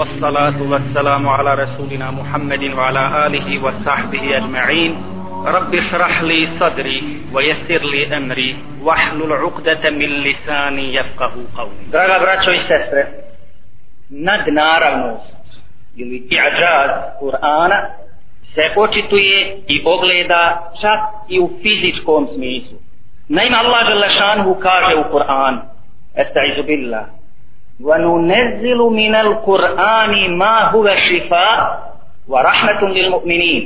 والصلاة والسلام على رسولنا محمد وعلى آله وصحبه أجمعين رب اشرح لي صدري ويسر لي أمري واحلل عقدة من لساني يفقه قولي Draga braćo i sestre, nadnaravnost ili i'đaz Kur'ana se očituje i ogleda čak i u fizičkom smislu. Naime, Allah Želešanhu kaže u Kur'anu, Esta'izu billah, وَنُنَزِّلُ مِنَ الْقُرْآنِ مَا هُوَ شِفَا وَرَحْمَةٌ لِلْمُؤْمِنِينَ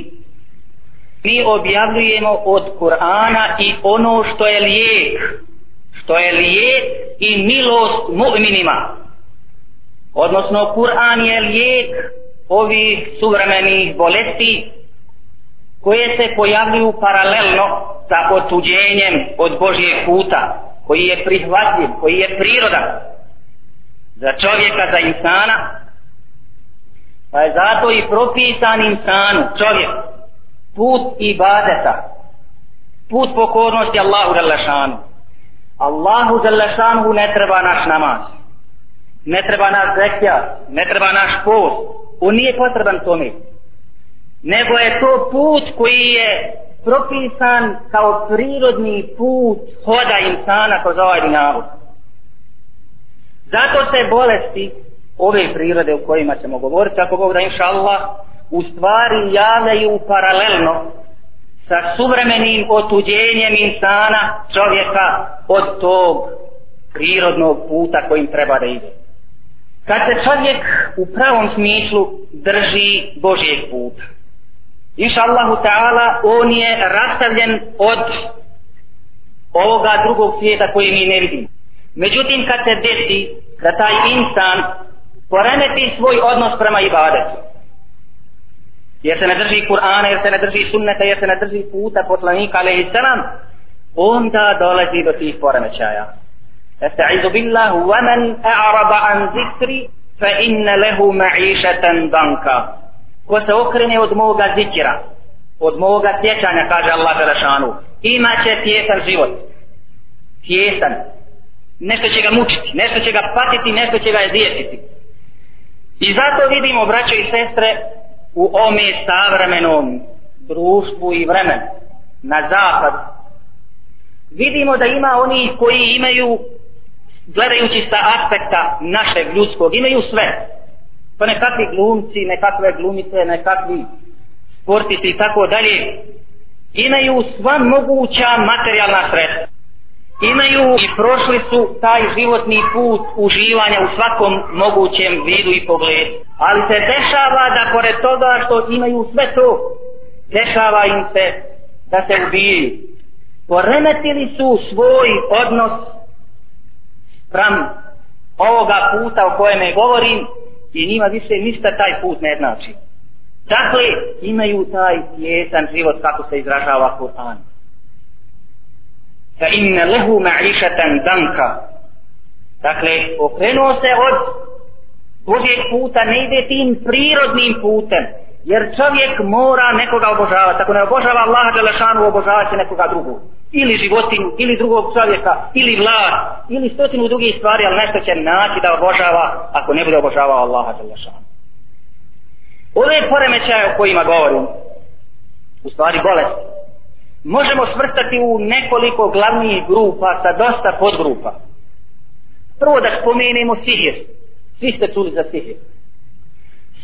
Mi objavljujemo od Kur'ana i ono što je lijek, što je lijek i milost mu'minima. Odnosno, Kur'an je lijek ovih suvremenih bolesti koje se pojavljuju paralelno sa otuđenjem od Božjeg puta, koji je prihvatljiv, koji je prirodan za čovjeka, za insana, pa je zato i propisan insanu, čovjek, put ibadeta, put pokornosti Allahu Đalešanu. Allahu Đalešanu ne treba naš namaz, ne treba naš zekija, ne treba naš post, on nije potreban tome, nego je to put koji je propisan kao prirodni put hoda insana kroz ovaj dinavut. Zato se bolesti ove prirode o kojima ćemo govoriti, ako Bog da inša Allah, u stvari javljaju paralelno sa suvremenim otuđenjem insana čovjeka od tog prirodnog puta kojim treba da ide. Kad se čovjek u pravom smislu drži Božijeg puta, inša Allahu ta'ala, on je rastavljen od ovoga drugog svijeta koji mi ne vidimo. Međutim, kad se desi da taj insan poremeti svoj odnos prema ibadetu, jer se ne drži Kur'ana, jer se ne drži sunneta, jer se ne drži puta poslanika, alaihi salam, onda dolazi do tih poremećaja. Esta'izu billah, وَمَنْ أَعْرَبَ عَنْ ذِكْرِ فَإِنَّ لَهُ مَعِيشَةً دَنْكَ Ko se okrene od moga zikira, od moga sjećanja, kaže Allah Želešanu, imaće tjesan život. Tjesan, nešto će ga mučiti, nešto će ga patiti, nešto će ga jezijetiti. I zato vidimo, braćo i sestre, u ome savremenom društvu i vremenu, na zapad, vidimo da ima oni koji imaju, gledajući sa aspekta našeg ljudskog, imaju sve. Pa nekakvi glumci, nekakve glumice, nekakvi sportisti i tako dalje, imaju sva moguća materijalna sredstva imaju i prošli su taj životni put uživanja u svakom mogućem vidu i pogledu. Ali se dešava da pored toga što imaju sve to, dešava im se da se ubiju. Poremetili su svoj odnos pram ovoga puta o kojem je govorim i njima više ništa taj put ne znači. Dakle, imaju taj tjesan život kako se izražava Kur'an fa inna lehu ma'išatan danka. Dakle, okrenuo se od Božijeg puta, ne ide tim prirodnim putem, jer čovjek mora nekoga obožavati. Ako ne obožava Allaha Đelešanu, obožava će nekoga drugog. Ili životinu, ili drugog čovjeka, ili vlad, ili stotinu drugih stvari, ali nešto će naći da obožava ako ne bude obožavao Allaha Đelešanu. Ove poremećaje o kojima govorim, u stvari bolesti, možemo svrstati u nekoliko glavnih grupa sa dosta podgrupa. Prvo da spomenemo sihir. Svi ste čuli za sihir.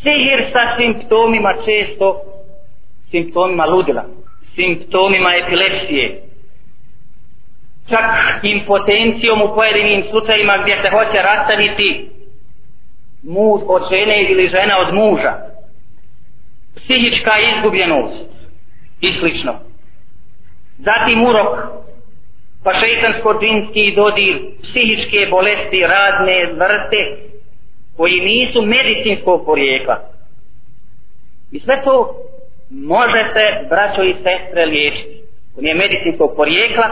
Sihir sa simptomima često, simptomima ludila, simptomima epilepsije, čak impotencijom u pojedinim slučajima gdje se hoće rastaviti muž od žene ili žena od muža, psihička izgubljenost i slično zatim urok, pa šeitansko-džinski dodir, psihičke bolesti, razne vrste, koji nisu medicinskog porijekla. I sve to može se, braćo i sestre, liječiti. To nije medicinskog porijekla,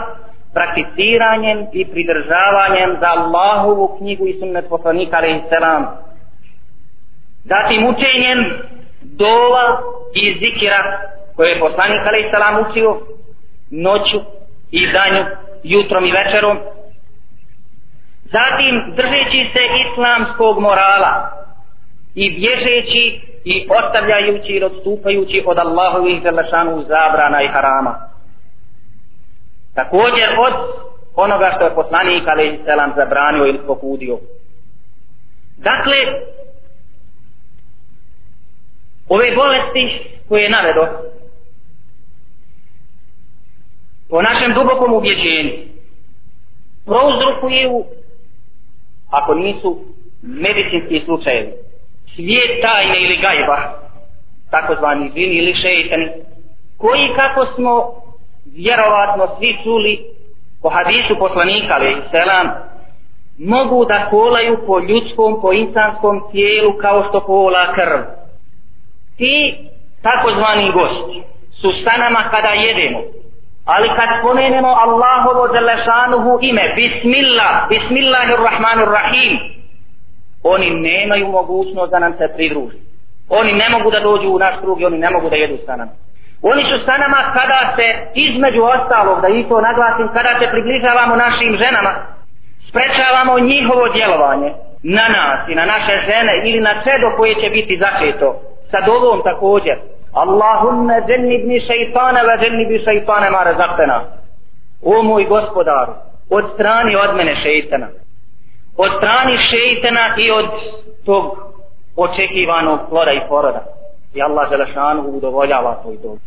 prakticiranjem i pridržavanjem za Allahovu knjigu i sunnet poslanika, ali selam. Zatim učenjem dova i zikira koje je poslanik, ali selam učio, noću i danju, jutrom i večerom. Zatim, držeći se islamskog morala, i bježeći i ostavljajući i odstupajući od Allahovih zelašanu zabrana i harama. Također od onoga što je poslanik ali selam zabranio ili pokudio. Dakle, ove bolesti koje je navedo, po našem dubokom ubjeđenju, prouzrokuju, ako nisu medicinski slučajevi, svijet tajne ili gajba, takozvani zini ili šeitani, koji kako smo vjerovatno svi čuli po hadisu poslanika ali selam mogu da kolaju po ljudskom, po insanskom tijelu kao što kola krv. Ti takozvani gosti su sa nama kada jedemo, ali kad spomenemo Allahovo Đelešanuhu ime, Bismillah, Bismillahirrahmanirrahim, oni nemaju mogućnost da nam se pridruži. Oni ne mogu da dođu u naš krug i oni ne mogu da jedu sa nama. Oni su sa nama kada se između ostalog, da i to naglasim, kada se približavamo našim ženama, sprečavamo njihovo djelovanje na nas i na naše žene ili na čedo koje će biti začeto. Sa dovom također. Allahumme jannibni šeitana ve džennibi šeitana ma razaptena. O moj gospodaru, od strani od mene šeitana od strani šeitana i od tog očekivanog plora i poroda. I Allah Želešanu udovoljava tvoj dom.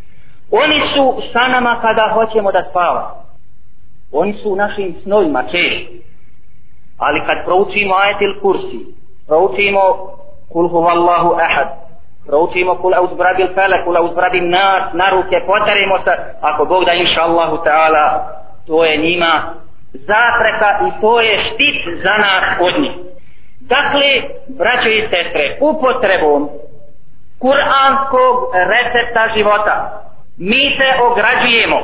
Oni su sa nama kada hoćemo da spava. Oni su u našim snovima češi. Ali kad proučimo ajetil kursi, proučimo kul huvallahu ahad, proučimo kul uzbrabil fele, kul uzbrabil nas, na ruke, potarimo se, ako Bog da inša Allahu ta'ala, to je njima zapreka i to je štit za nas od njih. Dakle, braćo i sestre, upotrebom kuranskog recepta života mi se ograđujemo,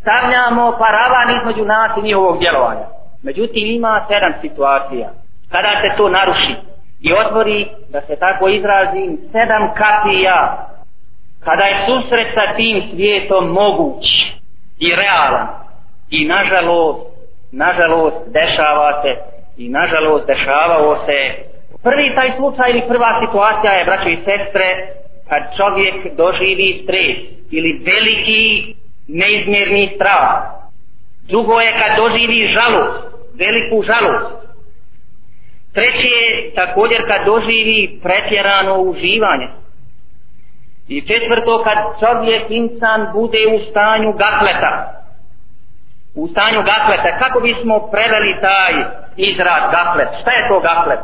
stavljamo paravan između nas i njihovog djelovanja. Međutim, ima sedam situacija. Kada se to naruši i otvori, da se tako izrazim, sedam kapija, kada je susret sa tim svijetom moguć i realan, i nažalost, nažalost dešava se i nažalost dešavao se. Prvi taj slučaj ili prva situacija je braćo i sestre kad čovjek doživi stres ili veliki neizmjerni strah. Drugo je kad doživi žalost veliku žalost treće je također kad doživi pretjerano uživanje i četvrto kad čovjek insan bude u stanju gakleta u stanju gakleta, kako bismo preveli taj izraz gaklet? Šta je to gaklet?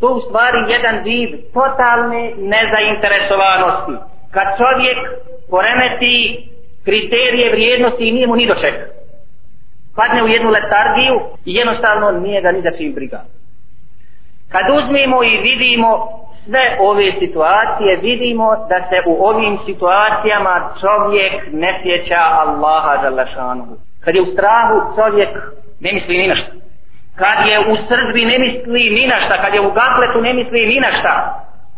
To u stvari jedan vid totalne nezainteresovanosti. Kad čovjek poremeti kriterije vrijednosti i nije mu ni doček. Padne u jednu letargiju i jednostavno nije ga ni za čim briga. Kad uzmemo i vidimo sve ove situacije, vidimo da se u ovim situacijama čovjek ne sjeća Allaha za lašanuhu. Kad je u strahu čovjek ne misli ni na šta. Kad je u srđbi ne misli ni na šta. Kad je u gafletu ne misli ni na šta.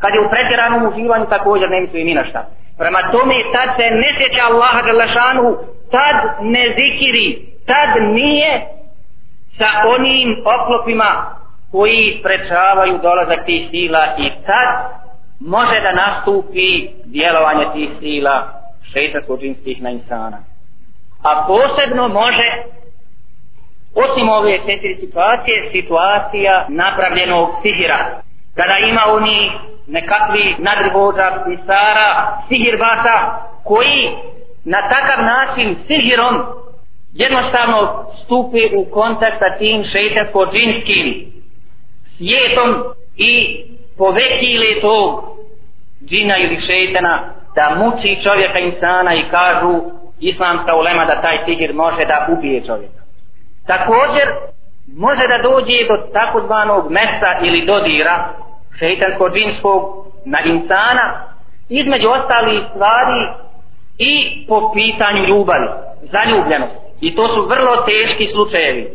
Kad je u pretjeranom uživanju također ne misli ni na šta. Prema tome tad se ne sjeća Allaha Đalešanu, tad ne zikiri, tad nije sa onim oklopima koji sprečavaju dolazak tih sila i tad može da nastupi djelovanje tih sila šeitansko-džinskih na insana. A posebno može osim ove četiri situacije situacija napravljenog sihira. Kada ima oni nekakvi nadrivođa pisara sihirbata koji na takav način sihirom jednostavno stupi u kontakt sa tim šeitansko-džinskim svijetom i povekile tog džina ili šetana da muči čovjeka insana i kažu islamska ulema da taj sihir može da ubije čovjeka. Također, može da dođe do takozvanog mesta ili dodira šeitansko-džinskog na insana, između ostalih stvari i po pitanju ljubavi, zaljubljenosti. I to su vrlo teški slučajevi.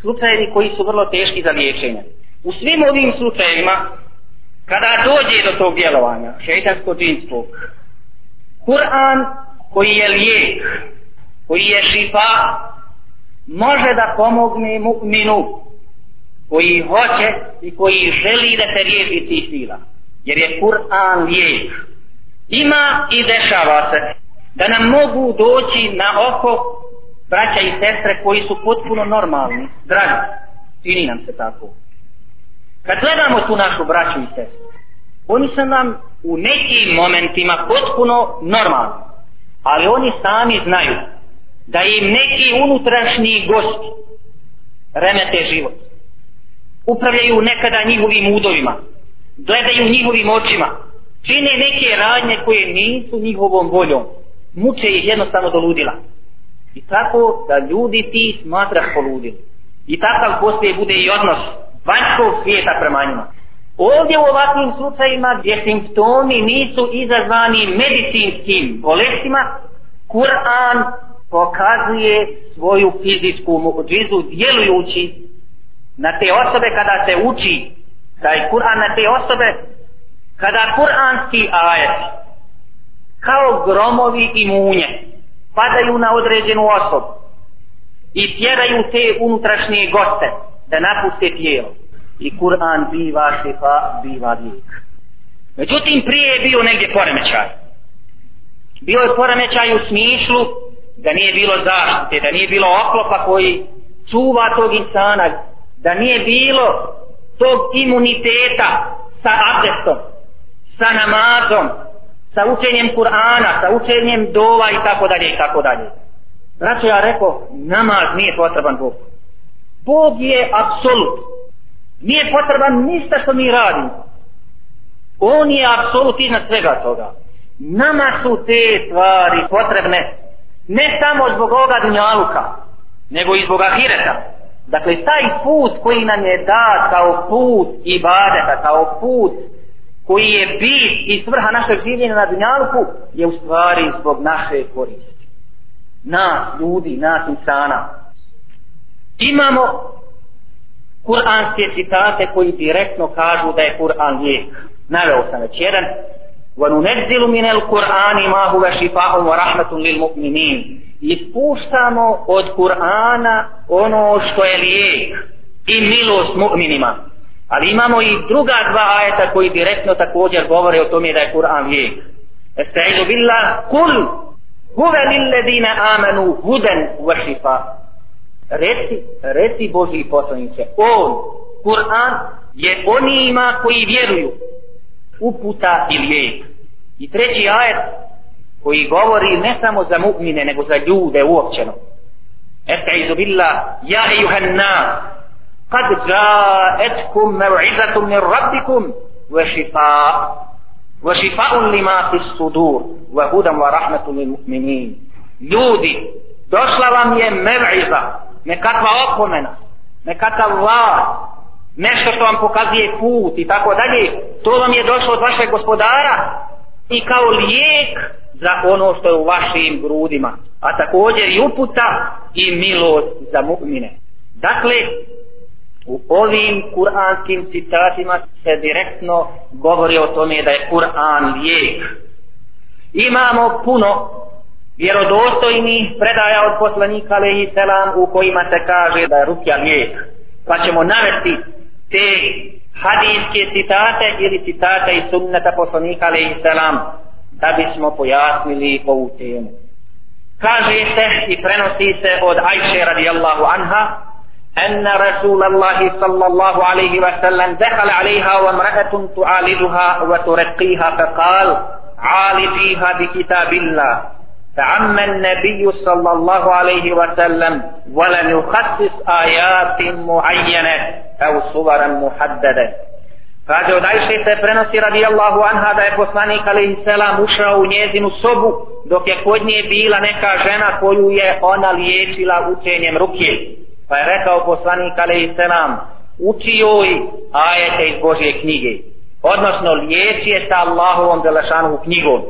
Slučajevi koji su vrlo teški za liječenje. U svim ovim slučajevima, kada dođe do tog djelovanja, šeitansko-džinskog, Kur'an koji je lijek, koji je šifa, može da pomogne mu'minu koji hoće i koji želi da se riješi tih sila. jer je Kur'an lijek. Ima i dešava se da nam mogu doći na oko braća i sestre koji su potpuno normalni, zdravi. Čini nam se tako. Kad gledamo tu našu braću i sestru, oni su nam u nekim momentima potpuno normalni. Ali oni sami znaju da im neki unutrašnji gosti remete život. Upravljaju nekada njihovim udovima, gledaju njihovim očima, čine neke radnje koje nisu njihovom voljom, muče ih jednostavno do ludila. I tako da ljudi ti smatraš poludili. I takav poslije bude i odnos vanjskog svijeta prema njima. Ovdje u ovakvim slučajima gdje simptomi nisu izazvani medicinskim bolestima, Kur'an pokazuje svoju fizičku muđizu djelujući na te osobe kada se uči taj Kur'an na te osobe kada kur'anski ajet kao gromovi i munje padaju na određenu osobu i tjeraju te unutrašnje goste da napuste tijelo i Kur'an biva šifa, biva lijek. Međutim, prije je bio negdje poremećaj. Bio je poremećaj u smislu da nije bilo zaštite, da nije bilo oklopa koji čuva tog insana, da nije bilo tog imuniteta sa abdestom, sa namazom, sa učenjem Kur'ana, sa učenjem dova i tako dalje i tako dalje. Znači ja rekao, namaz nije potreban Bogu. Bog je apsolut. Nije potreban ništa što mi radimo. On je apsolut iznad svega toga. Nama su te stvari potrebne ne samo zbog ovoga dunjaluka, nego i zbog ahireta. Dakle, taj put koji nam je dat kao put ibadeta, kao put koji je bit i svrha našeg življenja na dunjaluku, je u stvari zbog naše koristi. Nas, ljudi, nas insana imamo kuranske citate koji direktno kažu da je Kur'an lijek. Naveo sam već jedan. وَنُنَزِّلُ مِنَ الْقُرْآنِ مَا هُوَ شِفَاءٌ وَرَحْمَةٌ لِلْمُؤْمِنِينَ Ispuštamo od Kur'ana ono što je lijek i milost mu'minima. Ali imamo i druga dva ajeta koji direktno također govore o tome da je Kur'an lijek. Estaizu billah, kul, huve lilledine amanu huden wa šifa reci, reci Boži poslanice, on, Kur'an, je onima koji vjeruju uputa i lijek. I treći ajet koji govori ne samo za mu'mine, nego za ljude uopćeno. Estaizu billah, ja ejuhan nas, kad jaetkum mev'izatum mir rabbikum, wa šifa, wa šifa'un lima fis sudur, wa hudam wa rahmatum lil mu'minin. Ljudi, došla vam je mev'iza, nekakva opomena, nekakav vlad, nešto što vam pokazuje put i tako dalje, to vam je došlo od vašeg gospodara i kao lijek za ono što je u vašim grudima, a također i uputa i milost za mu'mine. Dakle, u ovim kuranskim citatima se direktno govori o tome da je Kur'an lijek. Imamo puno vjerodostojni predaja od poslanika alaihi selam u kojima se kaže da je rukja lijek. Pa ćemo navesti te hadijske citate ili citate iz sunnata poslanika alaihi selam da bismo pojasnili ovu temu. Kaže se i prenosi se od Ajše radijallahu anha أن رسول الله صلى الله عليه وسلم دخل عليها وامرأة تعالجها وترقيها فقال عالجيها بكتاب الله فعم النبي صلى الله عليه وسلم ولم يخصص آيات معينة أو صورا محددة Kaže od Ajše se prenosi radi Allahu anha da je poslanik alaihi selam ušao u njezinu sobu dok je kod nje bila neka žena koju je ona liječila učenjem ruke. Pa je rekao poslanik alaihi selam uči joj ajete iz Božje knjige. Odnosno liječi je sa Allahovom delašanom knjigom.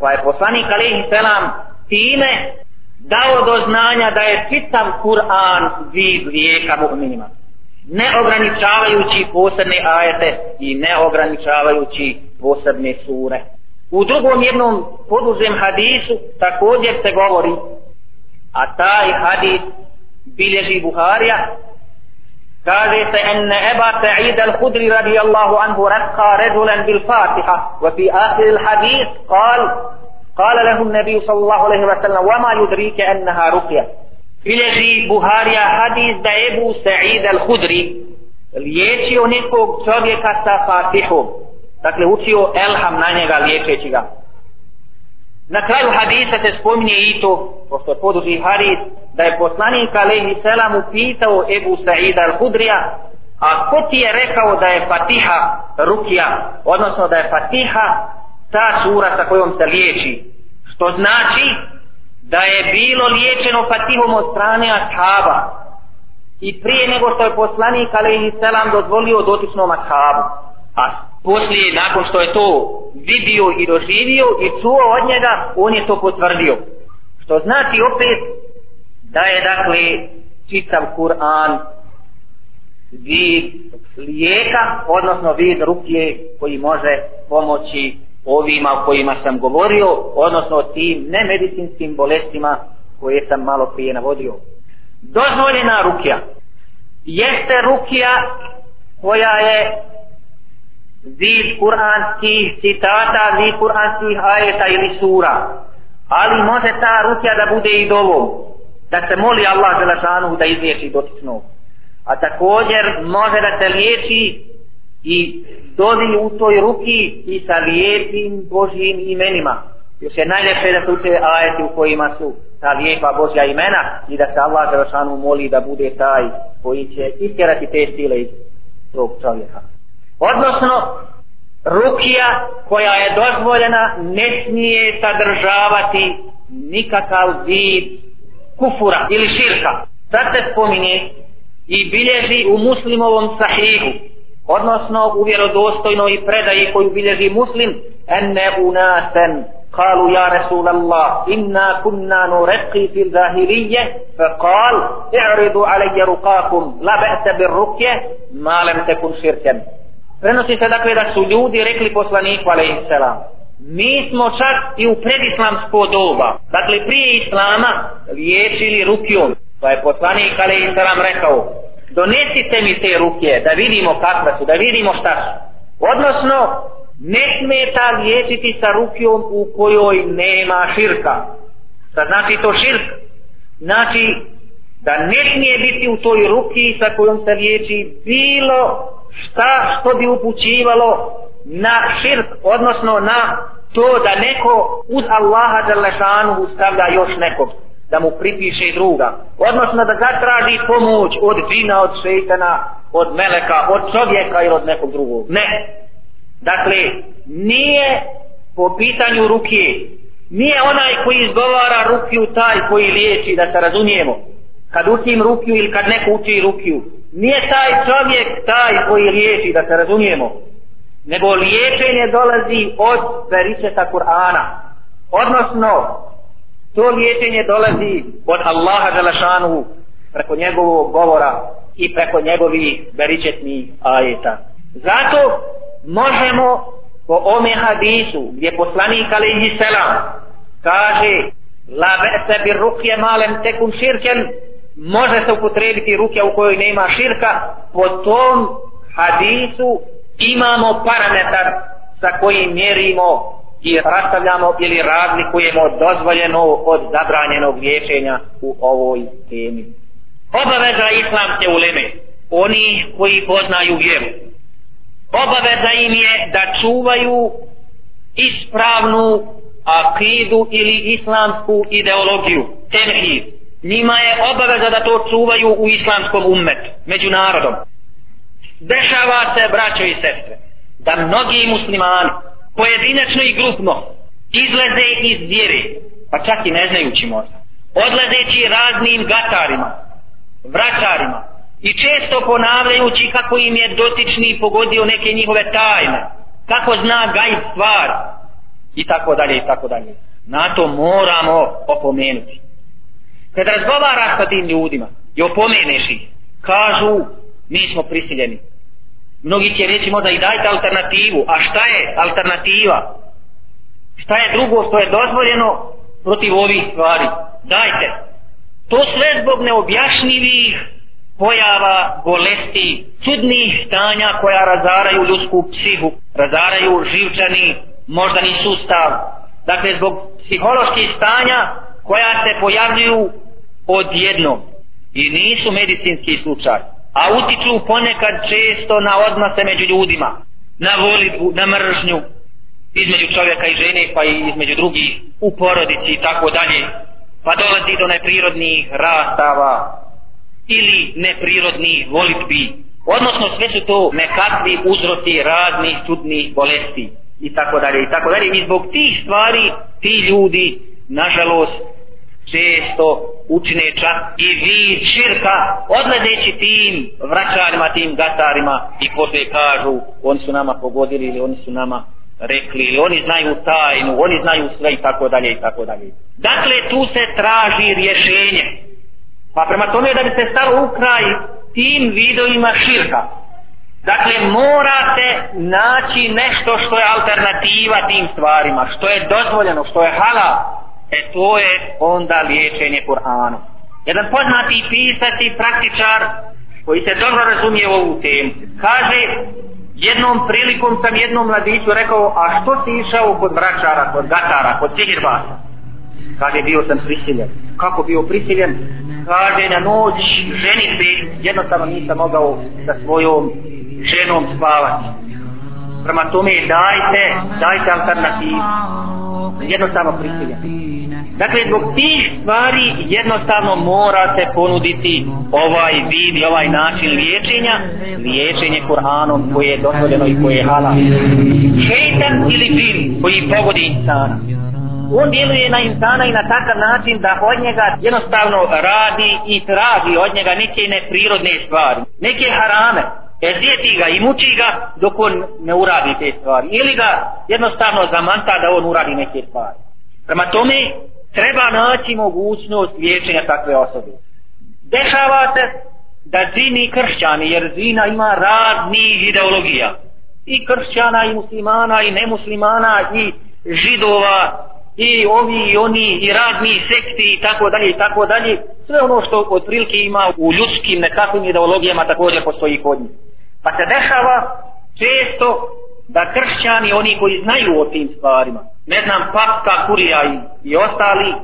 Pa je poslanik alaihi selam time dao do znanja da je čitav Kur'an vid lijeka mu'minima. Ne ograničavajući posebne ajete i ne ograničavajući posebne sure. U drugom jednom poduzem hadisu također se govori, a taj hadis bilježi Buharija, kaže se en Eba Sa'id al-Hudri radijallahu anhu rakha ređulen bil Fatiha wa fi ahir il-hadith kal قال له النبي صلى الله عليه وسلم وما يدريك أنها رقية Bileži Buharija hadis da Ebu Sa'id al-Hudri liječio nekog čovjeka sa Fatihom. Dakle, učio Elham na njega liječeći ga. Na kraju hadisa se spominje i to, pošto je poduži Haris, da je poslanik Alehi Selam upitao Ebu Sa'ida al-Hudrija, a ko ti je rekao da je Fatiha Rukija, odnosno da je Fatiha ta sura sa kojom se liječi, što znači da je bilo liječeno Fatihom od strane ashaba. I prije nego što je poslanik Alehi Selam dozvolio dotičnom ashabu. A poslije, nakon što je to vidio i doživio i čuo od njega, on je to potvrdio. Što znači opet da je dakle čitav Kur'an vid lijeka, odnosno vid ruke koji može pomoći ovima o kojima sam govorio, odnosno tim nemedicinskim bolestima koje sam malo prije navodio. Dozvoljena rukija jeste rukija koja je vid kuranskih citata, vid kuranskih ajeta ili sura. Ali može ta rukja da bude i dovom. Da se moli Allah Želešanu da izliječi dotičnog. A također može da se liječi i dovi u toj ruki i sa lijepim Božjim imenima. Još je najljepše da se uče ajeti u kojima su ta lijepa Božja imena i da se Allah Želešanu moli da bude taj koji će istjerati te sile iz tog čovjeka Odnosno, rukija koja je dozvoljena ne smije sadržavati nikakav vid kufura ili širka. Sad se spominje i bilježi u muslimovom sahihu, odnosno u vjerodostojnoj predaji koju bilježi muslim, enne unasen قالوا يا رسول الله إنا كنا نرقي في الظاهرية فقال اعرضوا علي رقاكم لا بأس بالرقية ما لم تكن شركا prenosi se dakle da su ljudi rekli poslaniku alaihissalam mi smo čak i u predislamsko doba dakle prije islama liječili rukijom. Pa je poslanik alaihissalam rekao donesite mi te ruke da vidimo kakve su da vidimo šta su. Odnosno ne smeta liječiti sa rukijom u kojoj nema širka. Šta znači to širk? Znači da ne smije biti u toj ruki sa kojom se liječi bilo šta što bi upućivalo na širk, odnosno na to da neko uz Allaha Đalešanu stavlja još nekog, da mu pripiše druga, odnosno da zatraži pomoć od džina, od šeitana, od meleka, od čovjeka ili od nekog drugog. Ne. Dakle, nije po pitanju ruke, nije onaj koji izgovara rukiju taj koji liječi, da se razumijemo. Kad učim rukiju ili kad neko uči rukiju, nije taj čovjek taj koji liječi, da se razumijemo, nego liječenje dolazi od veričeta Kur'ana. Odnosno, to liječenje dolazi od Allaha Želešanu preko njegovog govora i preko njegovih veričetnih ajeta. Zato možemo po ome hadisu gdje poslanik alaihi selam kaže la be'se bir rukje malem tekun širken može se upotrebiti ruke u kojoj nema širka. Po tom hadisu imamo parametar sa kojim mjerimo i rastavljamo ili razlikujemo dozvoljeno od zabranjenog liječenja u ovoj temi. Obaveza islamske uleme oni koji poznaju vjeru obaveza im je da čuvaju ispravnu akidu ili islamsku ideologiju temhid njima je obaveza da to čuvaju u islamskom ummetu, među narodom. Dešava se, braćo i sestre, da mnogi muslimani, pojedinačno i grupno, izleze iz vjere, pa čak i ne znajući možda, odlazeći raznim gatarima, vraćarima, i često ponavljajući kako im je dotični pogodio neke njihove tajne, kako zna gaj stvar, i tako dalje, i tako dalje. Na to moramo opomenuti kad razgovaraš sa tim ljudima i opomeneš ih, kažu, mi smo prisiljeni. Mnogi će reći možda i dajte alternativu. A šta je alternativa? Šta je drugo što je dozvoljeno protiv ovih stvari? Dajte. To sve zbog neobjašnjivih pojava bolesti, čudnih stanja koja razaraju ljudsku psihu, razaraju živčani, moždani sustav. Dakle, zbog psiholoških stanja koja se pojavljuju odjednom. I nisu medicinski slučaj, a utiču ponekad često na odnose među ljudima, na volibu, na mržnju, između čovjeka i žene, pa i između drugih, u porodici i tako dalje, pa dolazi do neprirodnih rastava ili neprirodnih volitbi, odnosno sve su to nekakvi uzroci raznih čudnih bolesti i tako dalje i tako dalje. I zbog tih stvari ti ljudi nažalost često učine čak i vid širka odledeći tim vraćarima, tim gatarima i poslije kažu oni su nama pogodili ili oni su nama rekli ili oni znaju tajnu, oni znaju sve i tako dalje i tako dalje. Dakle, tu se traži rješenje. Pa prema tome da bi se stalo u kraj tim vidovima širka. Dakle, morate naći nešto što je alternativa tim stvarima, što je dozvoljeno, što je halal. E to je onda liječenje Kur'anom. Jedan poznati pisac i praktičar koji se dobro razumije ovu temu, kaže jednom prilikom sam jednom mladiću rekao a što si išao kod vračara, kod gatara, kod sihirbasa? Kaže bio sam prisiljen. Kako bio prisiljen? Kaže na noć ženi se jednostavno nisam mogao sa svojom ženom spavati. Prema tome dajte, dajte alternativu. Jednostavno prisiljen. Dakle, zbog tih stvari jednostavno morate ponuditi ovaj vid i ovaj način liječenja, liječenje Kur'anom koje je dozvoljeno i koje je halal. Šeitan ili džin koji pogodi insana. On djeluje na insana i na takav način da od njega jednostavno radi i traži od njega neke neprirodne stvari, neke harame, ezijeti ga i muči ga dok on ne uradi te stvari. Ili ga jednostavno zamanta da on uradi neke stvari. Prema tome, treba naći mogućnost liječenja takve osobe. Dešava se da zini kršćani, jer zina ima raznih ideologija. I kršćana, i muslimana, i nemuslimana, i židova, i ovi, i oni, i razni sekti, i tako dalje, i tako dalje. Sve ono što od prilike ima u ljudskim nekakvim ideologijama također postoji kod njih. Pa se dešava često da kršćani, oni koji znaju o tim stvarima, ne znam, papka, kurija i, i ostali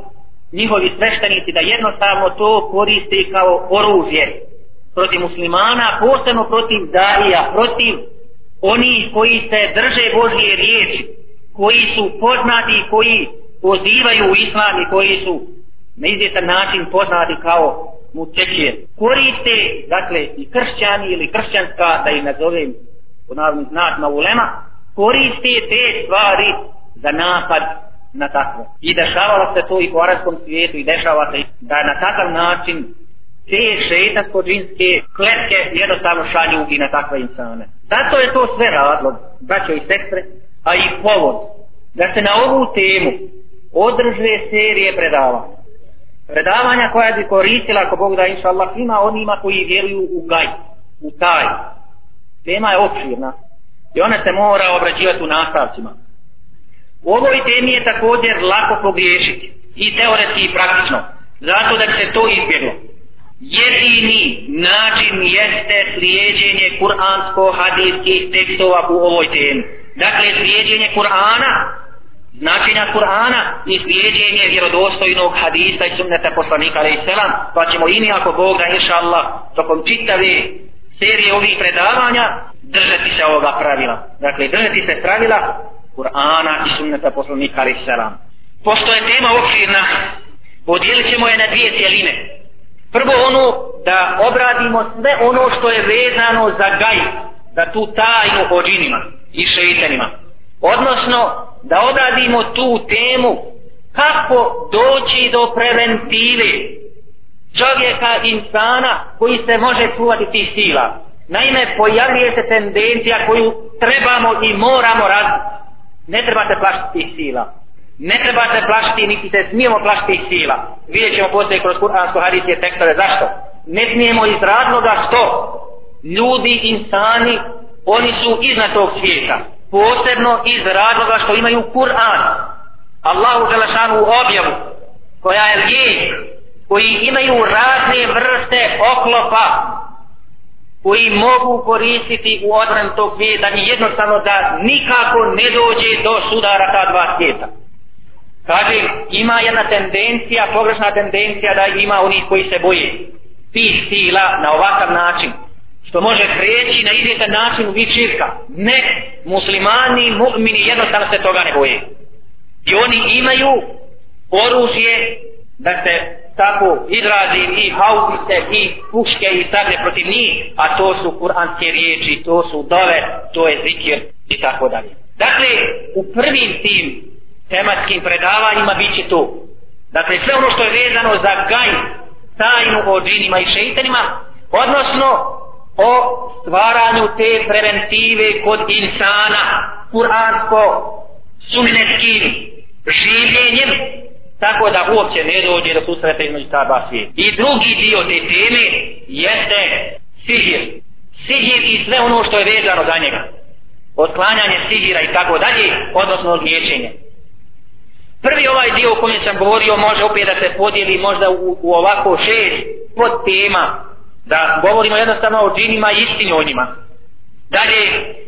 njihovi sveštenici da jednostavno to koriste kao oružje protiv muslimana, posebno protiv darija, protiv oni koji se drže Božje riječi, koji su poznati, koji pozivaju u islam i koji su na izvjetan način poznati kao mučeće. Koriste, dakle, i kršćani ili kršćanska, da ih nazovem po navodnim znacima ulema, koriste te stvari za napad na takvo. I dešavalo se to i u arabskom svijetu i dešava se da na takav način te šeitansko-džinske kletke jednostavno šalju i na takve insane. Zato je to sve razlog, braćo i sestre, a i povod, da se na ovu temu održe serije predavanja. Predavanja koja bi koristila, ako Bog da inša Allah, ima onima koji vjeruju u gaj, u taj. Tema je opširna i ona se mora obrađivati u nastavcima. U ovoj temi je također lako pogriješiti i teoretski i praktično. Zato da se to izbjeglo. Jedini način jeste slijedjenje kuransko-hadijskih tekstova u ovoj temi. Dakle, slijedjenje Kur'ana, značenja Kur'ana i slijedjenje vjerodostojnog hadisa i sunneta poslanika alaih selam, pa ćemo i mi ako Bog da inša Allah tokom čitave serije ovih predavanja držati se ovoga pravila. Dakle, držati se pravila Kur'ana i sunneta poslanika alaih selam. Pošto je tema okvirna, podijelit ćemo je na dvije cijeline. Prvo ono da obradimo sve ono što je vezano za gaj, za tu tajnu o džinima i šeitanima. Odnosno, da odradimo tu temu kako doći do preventive čovjeka, insana koji se može čuvati tih sila. Naime, pojavljuje se tendencija koju trebamo i moramo razviti ne trebate plašiti tih sila. Ne trebate plašiti, niti se smijemo plašiti tih sila. Vidjet ćemo poslije kroz kuransko hadisije tekstove. Zašto? Ne smijemo iz razloga što ljudi, insani, oni su iznad tog svijeta. Posebno iz razloga što imaju Kur'an. Allahu Đelešanu objavu koja je lijek koji imaju razne vrste oklopa koji mogu koristiti u odran tog svijeta i jednostavno da nikako ne dođe do sudara ta dva svijeta. Kaže, ima jedna tendencija, pogrešna tendencija da ima onih koji se boje tih sila na ovakav način što može prijeći na izvjetan način u vid širka. Ne, muslimani, mu'mini jednostavno se toga ne boje. I oni imaju oružje da se tako izrazi i haubice i puške i sablje protiv njih, a to su kuranske riječi, to su dove, to je zikir i tako dalje. Dakle, u prvim tim tematskim predavanjima bit će to. Dakle, sve ono što je vezano za gaj, tajnu o džinima i šeitanima, odnosno o stvaranju te preventive kod insana, kuransko, sunnetskim življenjem, tako da uopće ne dođe do susreta između ta dva svijeta. I drugi dio te teme jeste sihir. Sihir i sve ono što je vezano za njega. Otklanjanje sihira i tako dalje, odnosno liječenje. Prvi ovaj dio o kojem sam govorio može opet da se podijeli možda u, u ovako šest pod tema da govorimo jednostavno o džinima i istini o njima. Dalje,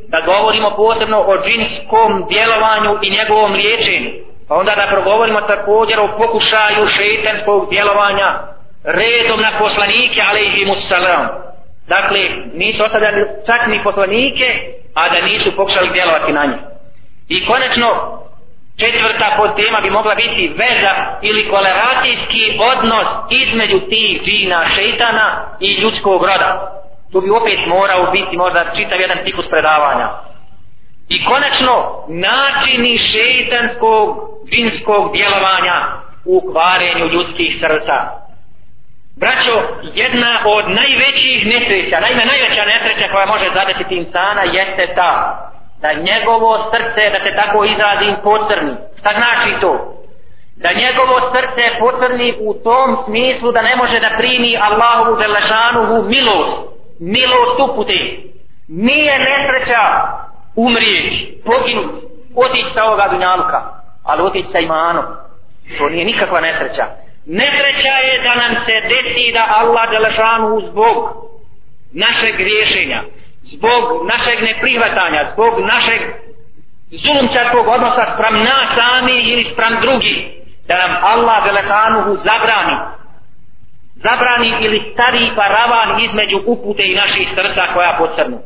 da govorimo posebno o džinskom djelovanju i njegovom liječenju. Pa onda da progovorimo također o pokušaju šeitanskog djelovanja redom na poslanike, ali i musalam. Dakle, nisu ostavljali čak ni poslanike, a da nisu pokušali djelovati na njih. I konečno, četvrta podtema bi mogla biti veza ili koleracijski odnos između tih džina šeitana i ljudskog roda. Tu bi opet morao biti možda čitav jedan ciklus predavanja. I konačno, načini šeitanskog džinskog djelovanja u kvarenju ljudskih srca. Braćo, jedna od najvećih nesreća, najme najveća nesreća koja može zadesiti insana jeste ta da njegovo srce, da se tako izrazim, pocrni. Šta znači to? Da njegovo srce pocrni u tom smislu da ne može da primi Allahovu zelašanuhu milost. Milost upute. Nije nesreća umrijeti, poginuti, otići sa ovoga dunjaluka, ali otići sa imanom. To nije nikakva nesreća. Nesreća je da nam se desi da Allah zelašanuhu zbog našeg griješenja, zbog našeg neprihvatanja, zbog našeg zulumčarskog odnosa sprem nas sami ili sprem drugi, da nam Allah velekanuhu zabrani, zabrani ili stari paravan između upute i naših srca koja pocrnu.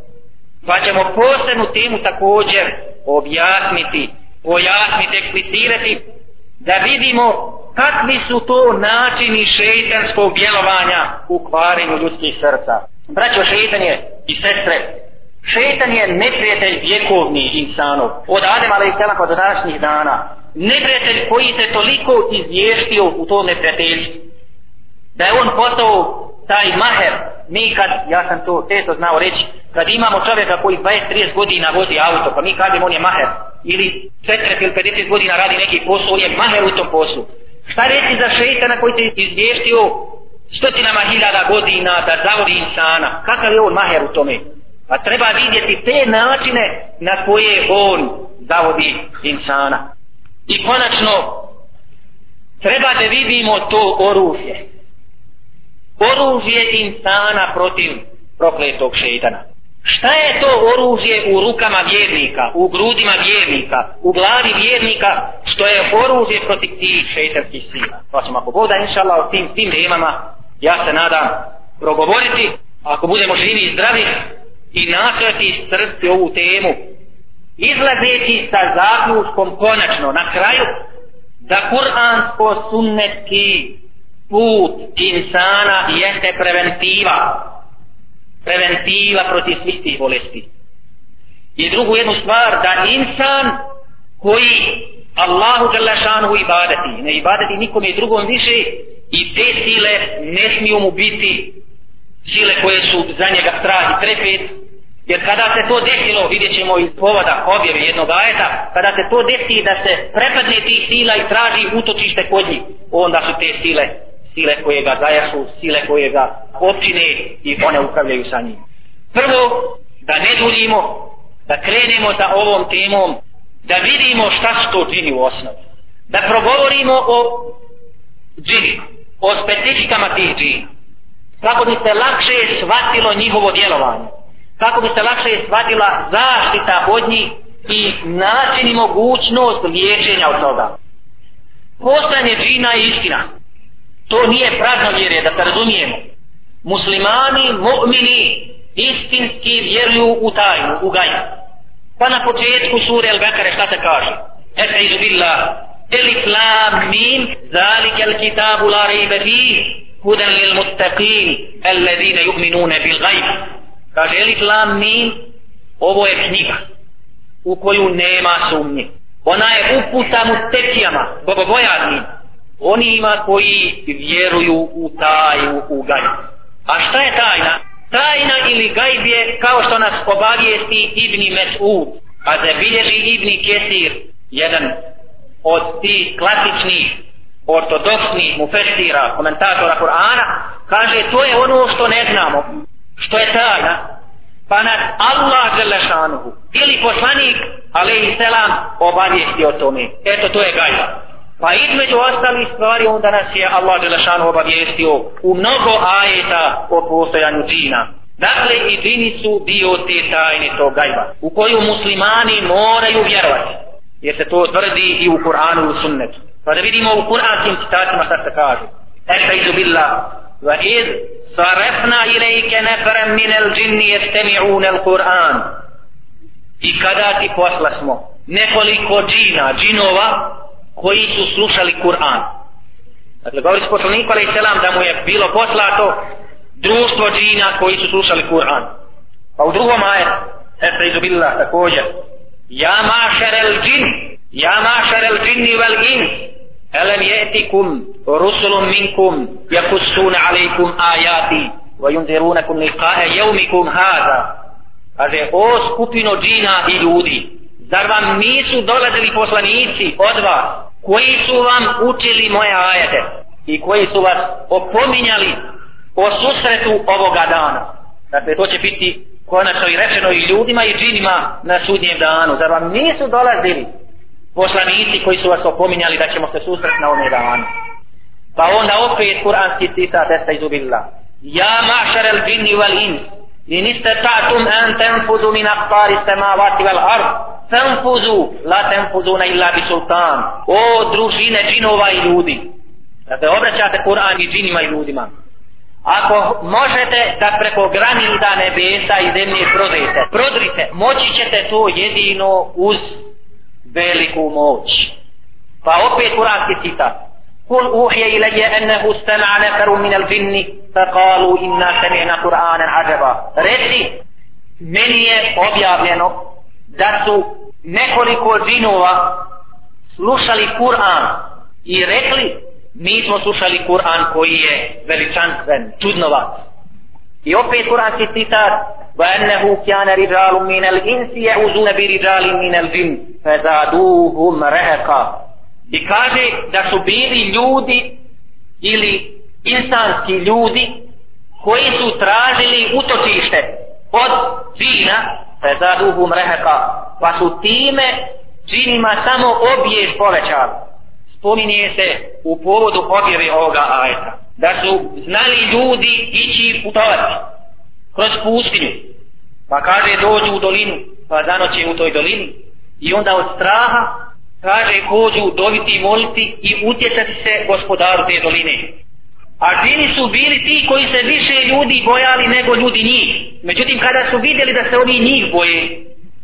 Pa ćemo posebnu temu također objasniti, pojasniti, eksplicirati, da vidimo kakvi su to načini šeitanskog djelovanja u kvarenju ljudskih srca. Braćo, šeitan je i sestre, šetan je neprijatelj vjekovni insanov, od Adem ali i Selaka pa do današnjih dana. Neprijatelj koji se toliko izvještio u tom neprijateljstvu. Da je on postao taj maher, mi kad, ja sam to često znao reći, kad imamo čovjeka koji 20-30 godina vozi auto, pa mi kažemo on je maher, ili 40 ili 50 godina radi neki posao, on je maher u tom poslu. Šta reći za šeitana koji se izvještio stotinama hiljada godina da zavodi insana. Kakav je on maher u tome? Pa treba vidjeti te načine na koje on zavodi insana. I konačno, treba da vidimo to oružje. Oružje insana protiv prokletog šeitana. Šta je to oružje u rukama vjernika, u grudima vjernika, u glavi vjernika, što je oružje protiv tih šeitanskih sila? Pa ćemo ako boda, inša Allah, o tim, tim temama ja se nadam progovoriti ako budemo živi i zdravi i nastojati strsti ovu temu izlazeći sa zaključkom konačno na kraju da kuransko sunnetski put insana jeste preventiva. Preventiva protiv svih tih bolesti. I drugu jednu stvar da insan koji Allahu Đalešanu ibadeti ne ibadeti nikom i drugom više i te sile ne smiju mu biti sile koje su za njega strah i trepet. Jer kada se to desilo vidjet ćemo iz povoda objave jednog ajeta kada se to desi da se prepadne tih sila i traži utočište kod njih onda su te sile sile koje ga zajašu sile koje ga općine i one upravljaju sa njim. Prvo da ne duljimo da krenemo sa ovom temom da vidimo šta su to džini u osnovi. Da progovorimo o džini o specifikama tih džina. Kako bi se lakše shvatilo njihovo djelovanje. Kako bi se lakše shvatila zaštita od njih i način i mogućnost liječenja od toga. Postanje džina je istina. To nije prazno vjere, da se razumijemo. Muslimani, mu'mini, istinski vjeruju u tajnu, u gajnu. Pa na početku sure Al-Bekare šta se kaže? Esa izu billah, elif lam mim, zalike al kitabu la rayba fi, hudan lil muttaqin alladhina yu'minuna bil ghaib. Kaže elif lam mim, ovo je knjiga u koju nema sumnje. Ona je uputa mu tekijama, bogobojadnim, onima koji vjeruju u taj u gajb. A šta je tajna? Tajna ili gajb je kao što nas obavijesti Ibni Mes'ud, a zabilježi Ibni Kesir, jedan od tih klasičnih ortodoksnih mufestira, komentatora Kur'ana, kaže to je ono što ne znamo, što je tajna, pa nas Allah Želešanuhu ili poslanik, alaihi selam, obavijesti o tome. Eto, to je gajba. Pa između ostali stvari onda nas je Allah Đelešanu obavijestio u mnogo ajeta o postojanju džina. Dakle, i džini su dio te tajne tog gajba, u koju muslimani moraju vjerovati. Jer se to tvrdi i u Kur'anu i u sunnetu. Pa da vidimo u kur'anskim citatima šta se kaže. Estaizu billah, wa iz sarefna ilajke neferem minel džinni jestemi'un Kur'an. I kada ti posla smo nekoliko džina, džinova, koji su slušali Kur'an. Dakle, govori se poslaniku alaih selam da mu je bilo poslato društvo džina koji su slušali Kur'an. Pa u drugom ajetu, Efe billah također, Ja mašar el džin, ja mašar el džinni vel in, elem jetikum rusulum minkum, jakusun alaikum ajati, wa yunzirunakum liqae jevmikum hada. Kaže, o skupino džina i ljudi, zar vam nisu dolazili poslanici od vas, koji su vam učili moje ajete i koji su vas opominjali o susretu ovoga dana. Dakle, to će biti konačno i rečeno i ljudima i džinima na sudnjem danu. Zar vam nisu dolazili poslanici koji su vas opominjali da ćemo se susret na ovom danu? Pa onda opet kuranski citat Esta izubillah. Ja mašar el džinni wal ins. In iste ta'tum an tenfudu min akpari samavati wal ard tenfuzu, la tenfuzuna illa bi sultan. O družine džinova i ljudi. Dakle, obraćate Kur'an i džinima i ljudima. Ako možete da preko granica nebesa i zemlje prodrite, prodrite, moći ćete to jedino uz veliku moć. Pa opet kuranski citat. Kul uhje ilaje ennehu stana neferu min al džinni, fa kalu inna sami'na Kur'anan ađeba. Reci, meni je objavljeno da su nekoliko džinova slušali Kur'an i rekli mi smo slušali Kur'an koji je veličanstven, čudnovat. I opet Kur'anski citat وَأَنَّهُ كَانَ رِجَالٌ مِنَ الْإِنْسِ يَعُزُونَ بِرِجَالٍ مِنَ الْجِنِّ فَزَادُوهُمْ رَهَقًا I kaže da su bili ljudi ili insanski ljudi koji su tražili utočište od džina fezaduhum reheka pa su time džinima samo obiješ povećali spominje se u povodu objave ovoga ajeta da su znali ljudi ići putovati kroz pustinju. Pa kaže dođu u dolinu pa zanoće u toj dolini. I onda od straha kaže kođu dobiti i moliti i utjecati se gospodaru te doline. A džini su bili ti koji se više ljudi bojali nego ljudi njih. Međutim, kada su vidjeli da se oni njih boje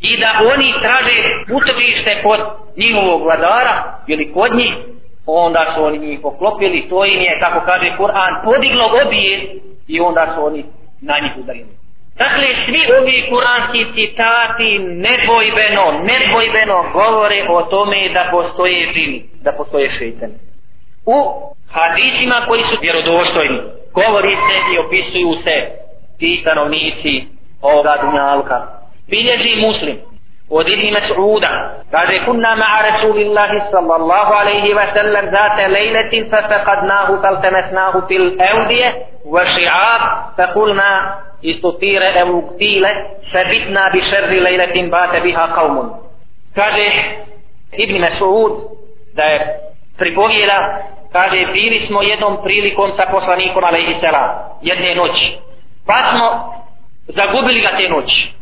i da oni traže utopište pod njihovog vladara ili kod njih, onda su oni njih poklopili, to im je, kako kaže Kur'an, podiglo obije i onda su oni na njih udarili. Dakle, svi ovi kuranski citati nebojbeno, nebojbeno govore o tome da postoje džini, da postoje šeitani. U hadisima koji su vjerodostojni govori se i opisuju se ti stanovnici ovoga dunjalka bilježi muslim od Ibni Mas'uda. Kaže kunna ma'a Rasulillahi sallallahu alaihi wa sallam zate lejletin fa faqadnahu faltemesnahu fil eudije wa ši'ab fa kulna istutire evuktile fa bitna bi šerri lejletin bate biha qavmun. Kaže Ibni Mas'ud da je pripovjeda kaže bili smo jednom prilikom sa poslanikom alaihi selam jedne noći pa smo zagubili ga te noći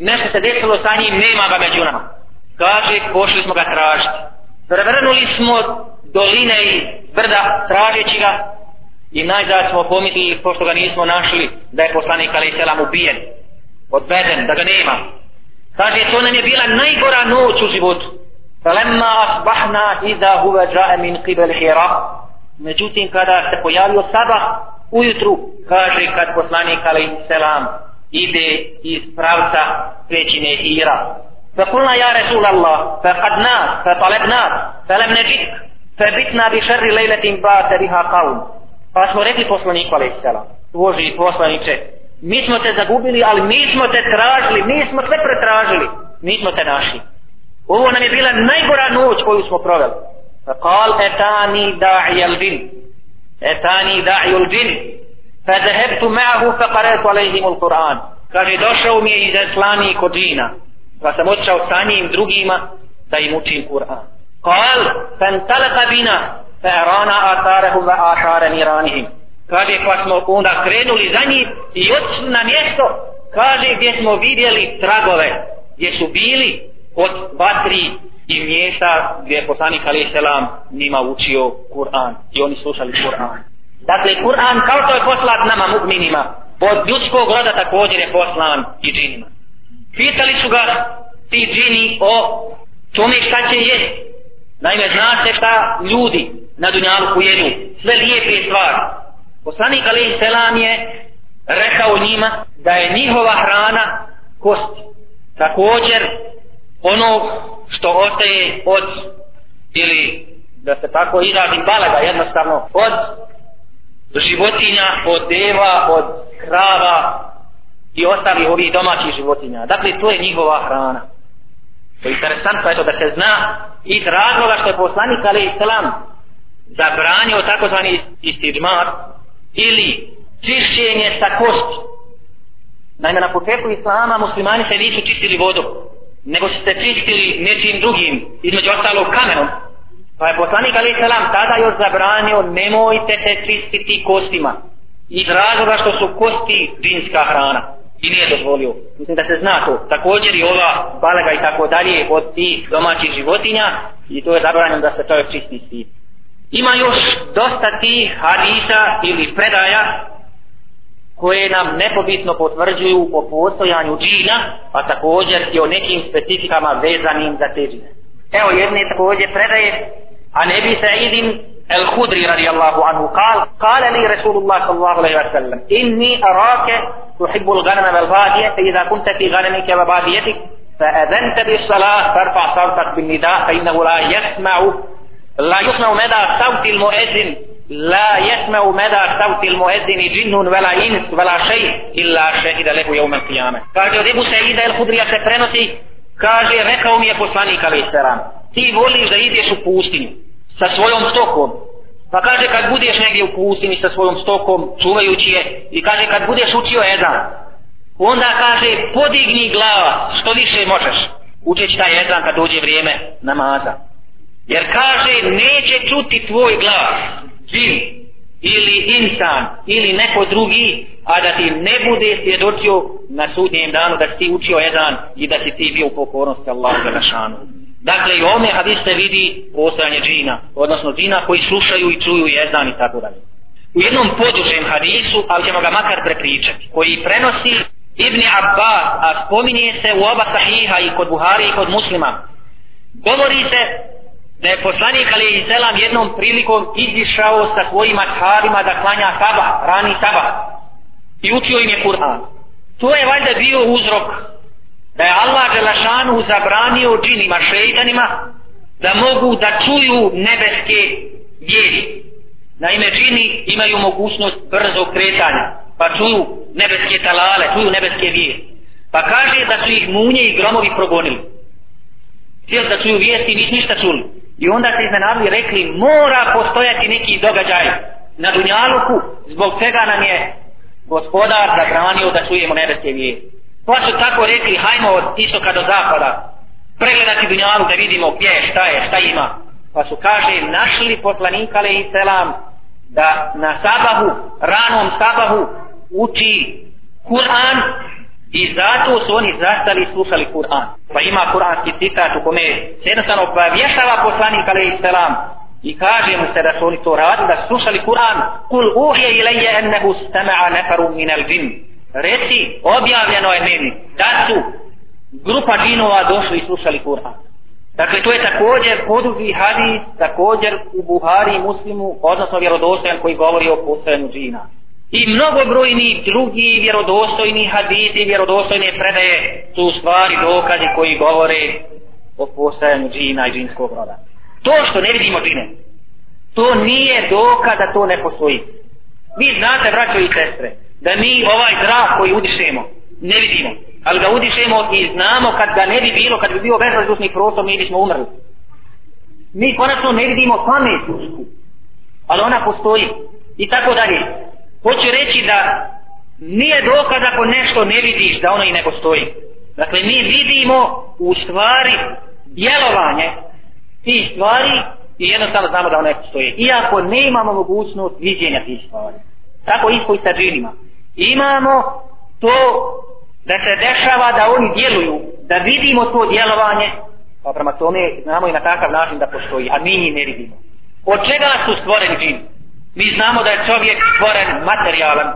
nešto se desilo sa njim, nema ga među nama. Kaže, pošli smo ga tražiti. Prevrnuli smo doline i brda tražeći ga i najzad smo pomitili, pošto ga nismo našli, da je poslanik Ali Selam ubijen, odveden, da ga nema. Kaže, to nam je bila najgora noć u životu. Falemma asbahna iza huve džae min kibel hira. Međutim, kada se pojavio sabah, ujutru, kaže, kad poslanik Ali Selam ide iz pravca pećine hira فقلنا يا رسول الله فقدناك فطلبناك فلم نجدك فبتنا بشر ليلة بات بها قوم pa smo rekli poslaniku alaih selam Boži poslaniče mi smo te zagubili ali mi smo te tražili mi smo sve pretražili mi smo te našli ovo nam je bila najgora noć koju smo proveli فقال اتاني داعي الجن اتاني داعي الجن فذهبت معه فقرأت عليهم القرآن kaže došao mi je izaslani kod džina pa sam odšao sa njim drugima da im učim Kur'an قال فانطلق بنا فأرانا آثارهم وآثار نيرانهم kaže pa smo onda krenuli za njim i odšli na mjesto kaže gdje smo vidjeli tragove gdje su bili od vatri i mjesta gdje je poslanik alaih selam njima učio Kur'an i oni slušali Kur'an. Dakle, Kur'an kao što je poslat nama mu'minima, od ljudskog roda također je poslan i džinima. Pitali su ga ti džini o tome šta će je. Naime, zna se šta ljudi na dunjalu pojedu, sve lijepe stvari. Poslanik alaih selam je rekao njima da je njihova hrana kost. Također, ono što ostaje od ili da se tako izrazim balaga jednostavno od životinja, od deva, od krava i ostalih ovih domaćih životinja. Dakle, to je njihova hrana. To je interesantno eto, da se zna iz razloga što je poslanik ali islam zabranio takozvani istidmar ili čišćenje sa kosti. Naime, na početku islama muslimani se nisu čistili vodom nego su se čistili nečim drugim, između ostalog kamenom. Pa je poslanik Ali Salam tada još zabranio, nemojte se čistiti kostima. Iz razloga što su kosti džinska hrana. I nije dozvolio. Mislim da se zna to. Također i ova balega i tako dalje od tih domaćih životinja i to je zabranjeno da se čovjek čisti s tim. Ima još dosta tih hadisa ili predaja koje nam nepobitno potvrđuju o postojanju džina, a također i o nekim specifikama vezanim za te džine. Evo jedne također predaje, ne bi Sa'idin الخدري رضي الله عنه قال قال لي رسول الله صلى الله عليه وسلم إني أراك تحب الغنم والبادية فإذا كنت في غنمك وباديتك فأذنت بالصلاة فارفع صوتك بالنداء فإنه لا يسمع لا يسمع مدى صوت المؤذن لا يسمع مدى صوت المؤذن جن ولا إنس ولا شيء إلا شهد له يوم القيامة. kaže od Ebu Saida el Hudrija se prenosi kaže rekao mi je poslanik alaih selam ti voliš da ideš u pustinju sa svojom stokom. Pa kaže kad budeš negdje u pustinji sa svojom stokom čuvajući je i kaže kad budeš učio jedan onda kaže podigni glava što više možeš. Učeći taj jedan kad dođe vrijeme namaza. Jer kaže neće čuti tvoj glas. Džin ili insan ili neko drugi a da ti ne bude svjedočio na sudnjem danu da si ti učio jedan i da si ti bio u pokornosti Allahu Đelešanu. Dakle i ovome hadis se vidi postojanje džina odnosno džina koji slušaju i čuju jedan i tako dalje. U jednom podužem hadisu ali ćemo ga makar prepričati koji prenosi Ibni Abbas a spominje se u oba sahiha i kod Buhari i kod muslima. Govori se da je poslanik ali selam jednom prilikom izišao sa svojim ashabima da klanja sabah, rani sabah i učio im je Kur'an. To je valjda bio uzrok da je Allah Đelešanu zabranio džinima, šeitanima da mogu da čuju nebeske vijesti. Naime, džini imaju mogućnost brzo kretanja, pa čuju nebeske talale, čuju nebeske vijesti. Pa kaže da su ih munje i gromovi progonili. Htjeli da čuju vijesti, nisu ništa čuli. I onda se iznenadili rekli mora postojati neki događaj na Dunjaluku zbog čega nam je gospodar zabranio da čujemo nebeske vijesti. Pa su tako rekli hajmo od istoka do zapada pregledati Dunjalu da vidimo gdje je, šta je, šta ima. pa su kaže našli poslanika ale i selam da na sabahu ranom sabahu uči Kur'an i zato su oni zastali i slušali Kur'an. Pa ima kur'anski citat u kome se jednostavno pa vješava poslanik alaihi i selam i kaže mu se da su oni to radili da slušali Kur'an. Kul uhje ilaje ennehu stama'a nefaru minal džin reci objavljeno je meni da su grupa džinova došli i slušali Kur'an. Dakle, to je također podugi hadis, također u Buhari Muslimu, odnosno vjerodostojan koji govori o postojanju džina. I mnogobrojni drugi vjerodostojni hadisi, vjerodostojne predaje su u stvari dokazi koji govore o postajanju džina i džinskog roda. To što ne vidimo džine, to nije dokaz da to ne postoji. Vi znate, braćo i sestre, da mi ovaj zrak koji udišemo, ne vidimo ali ga udišemo i znamo kad ga ne bi bilo, kad bi bio bezrazdušni prostor, mi bismo umrli. Mi konačno ne vidimo pamet usku, ali ona postoji. I tako dalje. Hoću reći da nije dokaz ako nešto ne vidiš da ono i ne postoji. Dakle, mi vidimo u stvari djelovanje tih stvari i jednostavno znamo da one postoje. Iako ne imamo mogućnost viđenja tih stvari. Tako isto i sa džinima. Imamo to da se dešava da oni djeluju, da vidimo to djelovanje, pa prema tome znamo i na takav način da postoji, a mi njih ne vidimo. Od čega su stvoreni džini? Mi znamo da je čovjek stvoren materijalan,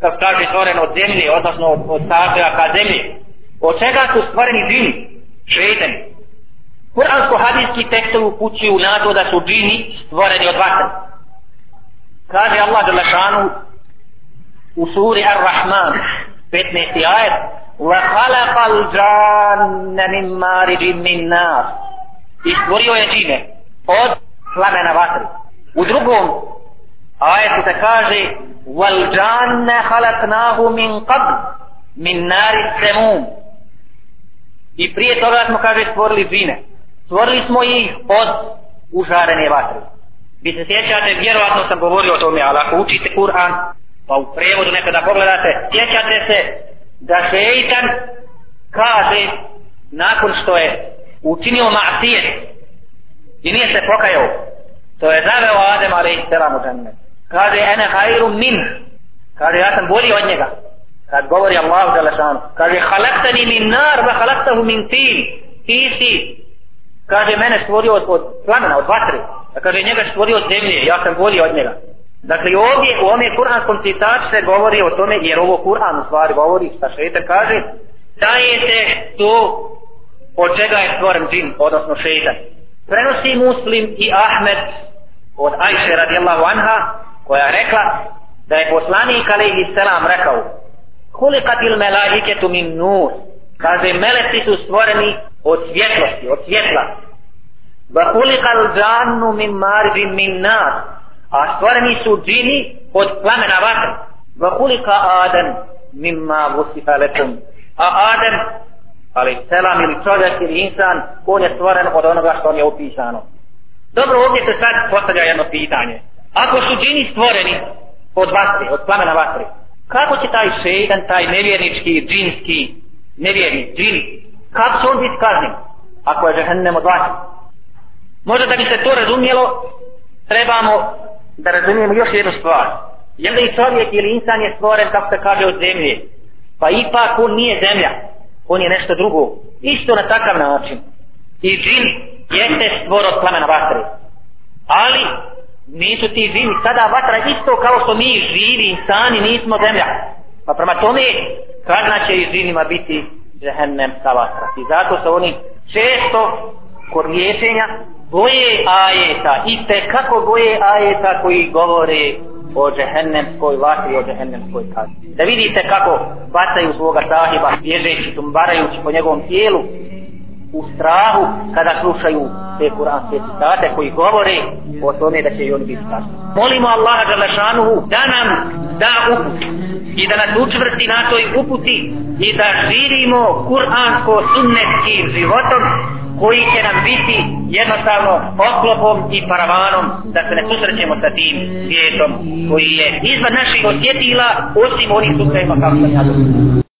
kao kaže stvoren od zemlje, odnosno od, od sastojaka zemlje. Od čega su stvoreni džini? Šeitani. Kur'ansko-hadijski tekstovi upućuju na to da su džini stvoreni od vatre. Kaže Allah Đelešanu u suri Ar-Rahman 15. ajet wa khalaqal janna min مِنْ min nar i stvorio je džine od plamena vatre u drugom ajetu se kaže wal janna khalaqnahu min qabl min nari samum i prije toga smo kaže stvorili džine stvorili smo ih od užarene vatre vi se sjećate vjerovatno sam govorio o tome ali ako učite Kur'an pa u prevodu nekada pogledate, sjećate se da šeitan kaže nakon što je učinio ma'asijet i nije se pokajao, to je zaveo Adem a.s. u džanne. Kaže, ene hajru min, kaže, ja sam bolji od njega. Kad govori Allahu da kaže, halaktani min nar, va halaktahu min tin, ti si, kaže, mene stvorio od, od plamena, od vatre, a kaže, njega stvorio od zemlje, ja sam bolji od njega. Dakle, ovdje u ome kuranskom citatu se govori o tome, jer ovo Kur'an u stvari govori, šta šeitan kaže, dajete to od čega je stvoren džin, odnosno šeitan. Prenosi muslim i Ahmed od Ajše radijallahu anha, koja je rekla da je poslanik alaihi selam rekao Kulikatil melaiketu min nur, kaže meleci su stvoreni od svjetlosti, od svjetla. Va kulikal džannu min marvin min nas, a stvoreni su džini od plamena vatre. Va kulika Adem mimma vusifa lekum a Adem ali selam ili čovjek ili insan on je stvoren od onoga što on je upisano dobro ovdje se sad postavlja jedno pitanje ako su džini stvoreni od vatre, od plamena vatre kako će taj šeitan, taj nevjernički džinski nevjerni džini kako će on biti kažnjen ako je džahennem od vatre možda da bi se to razumjelo, trebamo da razumijemo još jednu stvar. Je li čovjek ili insan je stvoren, kako se kaže, od zemlje? Pa ipak on nije zemlja. On je nešto drugo. Isto na takav način. I džin jeste stvor od plamena vatre. Ali nisu ti živi sada vatra isto kao što mi živi insani nismo zemlja. Pa prema tome kazna će i živima biti džehennem sa vatra. I zato se oni često kod liječenja boje ajeta i te kako boje ajeta koji govore o džehennemskoj vatri, o džehennemskoj kazni. Da vidite kako bacaju svoga sahiba, bježeći, tumbarajući po njegovom tijelu, u strahu kada slušaju te kuranske citate koji govore o tome da će i oni biti kazni. Molimo Allaha Đalešanuhu da nam da uput i da nas učvrsti na toj uputi i da živimo kuransko-sunnetskim životom koji će nam biti jednostavno oklopom i paravanom da se ne susrećemo sa tim svijetom koji je izvan naših osjetila osim onih slučajima kao sam ja